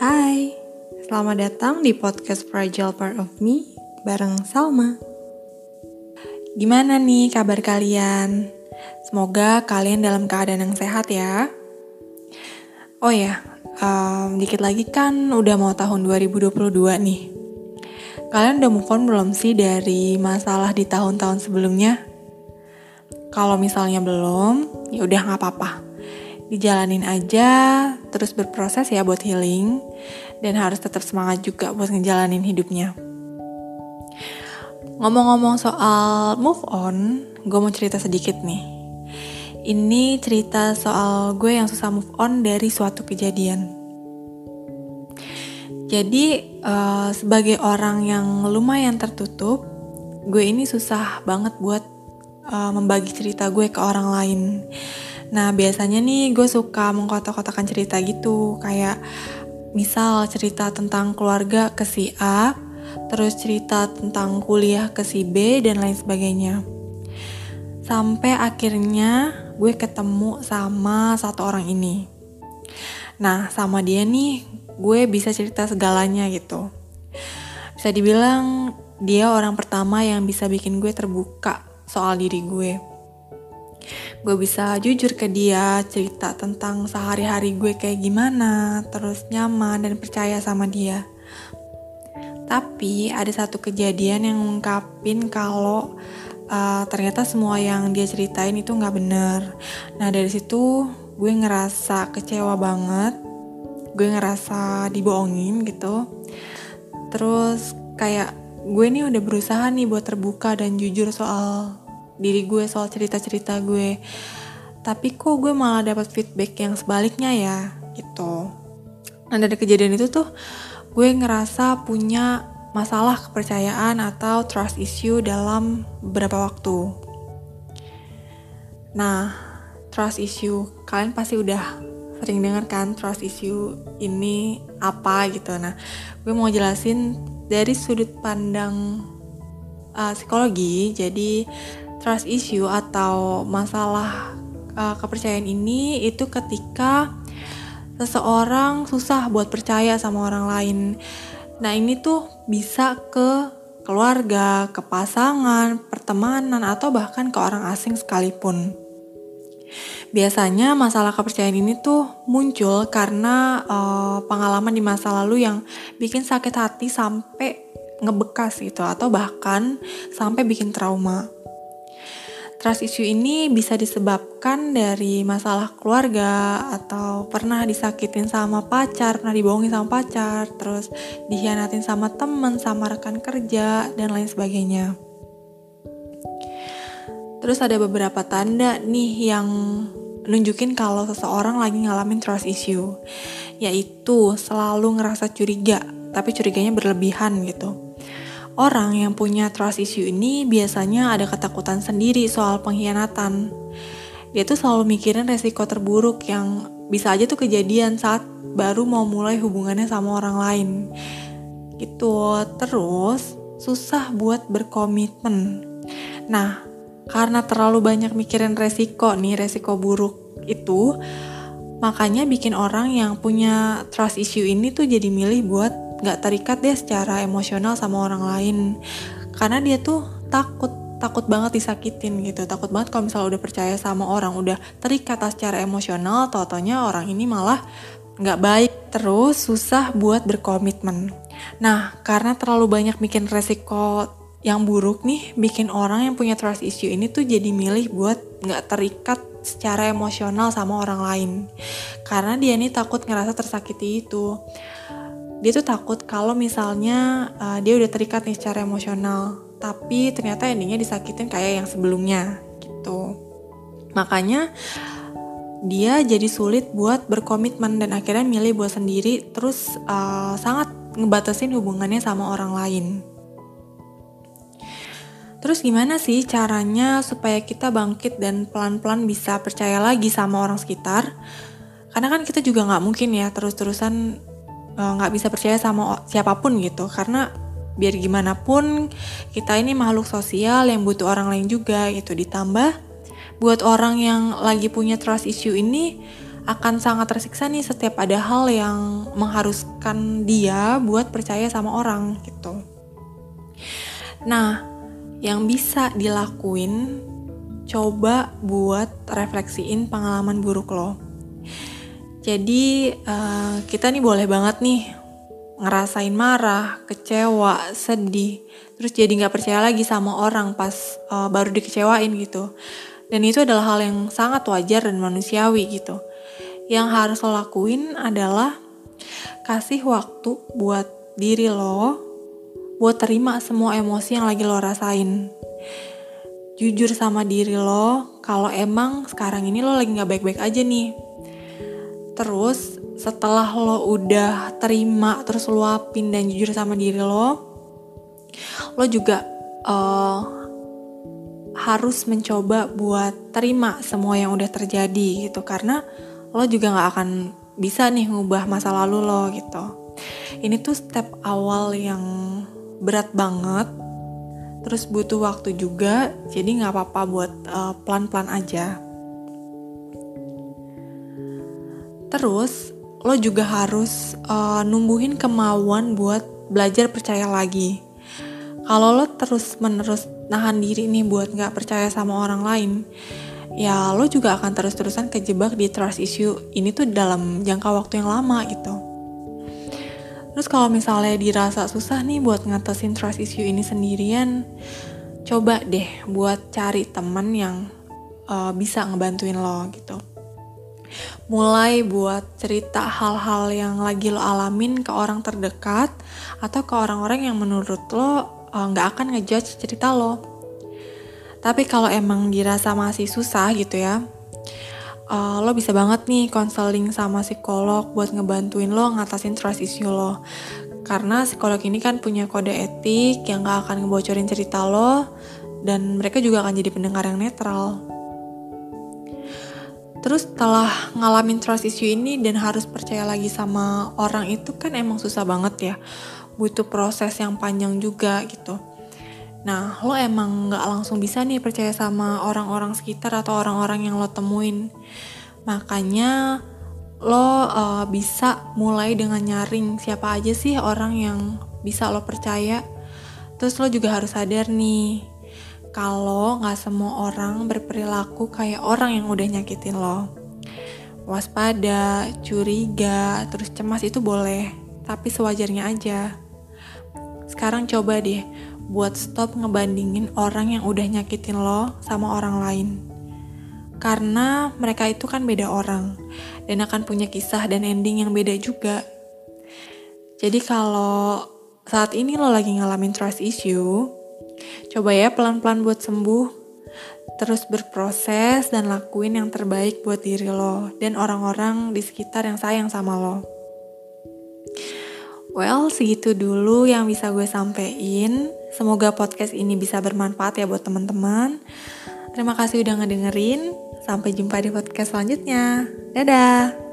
Hai, selamat datang di podcast Fragile Part of Me bareng Salma. Gimana nih kabar kalian? Semoga kalian dalam keadaan yang sehat ya. Oh ya, um, dikit lagi kan udah mau tahun 2022 nih. Kalian udah move on belum sih dari masalah di tahun-tahun sebelumnya? Kalau misalnya belum, ya udah nggak apa-apa. Dijalanin aja, terus berproses ya buat healing, dan harus tetap semangat juga buat ngejalanin hidupnya. Ngomong-ngomong soal move on, gue mau cerita sedikit nih. Ini cerita soal gue yang susah move on dari suatu kejadian. Jadi uh, sebagai orang yang lumayan tertutup, gue ini susah banget buat uh, membagi cerita gue ke orang lain. Nah biasanya nih gue suka mengkotak-kotakan cerita gitu, kayak misal cerita tentang keluarga ke si A, terus cerita tentang kuliah ke si B dan lain sebagainya. Sampai akhirnya gue ketemu sama satu orang ini. Nah, sama dia nih gue bisa cerita segalanya gitu. Bisa dibilang dia orang pertama yang bisa bikin gue terbuka soal diri gue. Gue bisa jujur ke dia, cerita tentang sehari-hari gue kayak gimana, terus nyaman dan percaya sama dia. Tapi ada satu kejadian yang ngungkapin kalau uh, ternyata semua yang dia ceritain itu nggak bener. Nah dari situ gue ngerasa kecewa banget, gue ngerasa dibohongin gitu. Terus kayak gue nih udah berusaha nih buat terbuka dan jujur soal diri gue soal cerita-cerita gue. Tapi kok gue malah dapat feedback yang sebaliknya ya gitu. Nah dari kejadian itu tuh gue ngerasa punya masalah kepercayaan atau trust issue dalam beberapa waktu. Nah trust issue kalian pasti udah sering dengar kan trust issue ini apa gitu. Nah gue mau jelasin dari sudut pandang uh, psikologi. Jadi trust issue atau masalah uh, kepercayaan ini itu ketika seseorang susah buat percaya sama orang lain. Nah, ini tuh bisa ke keluarga, ke pasangan, pertemanan atau bahkan ke orang asing sekalipun. Biasanya masalah kepercayaan ini tuh muncul karena uh, pengalaman di masa lalu yang bikin sakit hati sampai ngebekas gitu atau bahkan sampai bikin trauma. Trust issue ini bisa disebabkan dari masalah keluarga atau pernah disakitin sama pacar, pernah dibohongin sama pacar, terus dikhianatin sama temen, sama rekan kerja, dan lain sebagainya. Terus ada beberapa tanda nih yang nunjukin kalau seseorang lagi ngalamin trust issue, yaitu selalu ngerasa curiga, tapi curiganya berlebihan gitu Orang yang punya trust issue ini biasanya ada ketakutan sendiri soal pengkhianatan. Dia tuh selalu mikirin resiko terburuk yang bisa aja tuh kejadian saat baru mau mulai hubungannya sama orang lain. Gitu. Terus susah buat berkomitmen. Nah, karena terlalu banyak mikirin resiko nih, resiko buruk itu, makanya bikin orang yang punya trust issue ini tuh jadi milih buat gak terikat deh secara emosional sama orang lain. Karena dia tuh takut takut banget disakitin gitu. Takut banget kalau misalnya udah percaya sama orang udah terikat secara emosional totonya orang ini malah nggak baik terus susah buat berkomitmen. Nah karena terlalu banyak bikin resiko yang buruk nih bikin orang yang punya trust issue ini tuh jadi milih buat nggak terikat secara emosional sama orang lain. Karena dia nih takut ngerasa tersakiti itu dia tuh takut kalau misalnya uh, dia udah terikat nih secara emosional tapi ternyata endingnya disakitin kayak yang sebelumnya gitu makanya dia jadi sulit buat berkomitmen dan akhirnya milih buat sendiri terus uh, sangat ngebatasin hubungannya sama orang lain Terus gimana sih caranya supaya kita bangkit dan pelan-pelan bisa percaya lagi sama orang sekitar? Karena kan kita juga nggak mungkin ya terus-terusan nggak uh, bisa percaya sama siapa pun gitu karena biar gimana pun kita ini makhluk sosial yang butuh orang lain juga gitu ditambah buat orang yang lagi punya trust issue ini akan sangat tersiksa nih setiap ada hal yang mengharuskan dia buat percaya sama orang gitu. Nah, yang bisa dilakuin coba buat refleksiin pengalaman buruk lo. Jadi uh, kita nih boleh banget nih ngerasain marah, kecewa, sedih, terus jadi nggak percaya lagi sama orang pas uh, baru dikecewain gitu. Dan itu adalah hal yang sangat wajar dan manusiawi gitu. Yang harus lo lakuin adalah kasih waktu buat diri lo, buat terima semua emosi yang lagi lo rasain. Jujur sama diri lo, kalau emang sekarang ini lo lagi nggak baik-baik aja nih. Terus setelah lo udah terima terus luapin dan jujur sama diri lo lo juga uh, harus mencoba buat terima semua yang udah terjadi gitu. Karena lo juga nggak akan bisa nih ngubah masa lalu lo gitu. Ini tuh step awal yang berat banget terus butuh waktu juga. Jadi nggak apa-apa buat uh, pelan-pelan aja terus lo juga harus uh, numbuhin kemauan buat belajar percaya lagi. Kalau lo terus menerus nahan diri nih buat nggak percaya sama orang lain, ya lo juga akan terus-terusan kejebak di trust issue ini tuh dalam jangka waktu yang lama gitu. Terus kalau misalnya dirasa susah nih buat ngatasin trust issue ini sendirian, coba deh buat cari temen yang uh, bisa ngebantuin lo gitu mulai buat cerita hal-hal yang lagi lo alamin ke orang terdekat atau ke orang-orang yang menurut lo eh, nggak uh, akan ngejudge cerita lo. Tapi kalau emang dirasa masih susah gitu ya, uh, lo bisa banget nih konseling sama psikolog buat ngebantuin lo ngatasin trust issue lo. Karena psikolog ini kan punya kode etik yang gak akan ngebocorin cerita lo, dan mereka juga akan jadi pendengar yang netral. Terus setelah ngalamin trust issue ini dan harus percaya lagi sama orang itu kan emang susah banget ya. Butuh proses yang panjang juga gitu. Nah, lo emang gak langsung bisa nih percaya sama orang-orang sekitar atau orang-orang yang lo temuin. Makanya lo uh, bisa mulai dengan nyaring siapa aja sih orang yang bisa lo percaya. Terus lo juga harus sadar nih, kalau nggak semua orang berperilaku kayak orang yang udah nyakitin lo. Waspada, curiga, terus cemas itu boleh, tapi sewajarnya aja. Sekarang coba deh buat stop ngebandingin orang yang udah nyakitin lo sama orang lain. Karena mereka itu kan beda orang dan akan punya kisah dan ending yang beda juga. Jadi kalau saat ini lo lagi ngalamin trust issue, Coba ya pelan-pelan buat sembuh. Terus berproses dan lakuin yang terbaik buat diri lo dan orang-orang di sekitar yang sayang sama lo. Well, segitu dulu yang bisa gue sampein. Semoga podcast ini bisa bermanfaat ya buat teman-teman. Terima kasih udah ngedengerin. Sampai jumpa di podcast selanjutnya. Dadah.